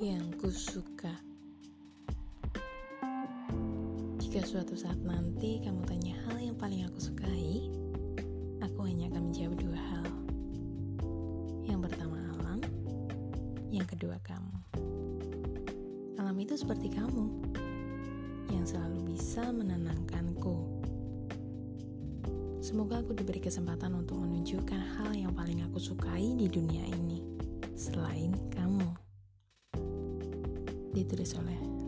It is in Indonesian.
aku suka. Jika suatu saat nanti kamu tanya hal yang paling aku sukai, aku hanya akan menjawab dua hal. Yang pertama alam, yang kedua kamu. Alam itu seperti kamu, yang selalu bisa menenangkanku. Semoga aku diberi kesempatan untuk menunjukkan hal yang paling aku sukai di dunia ini, selain ditulis oleh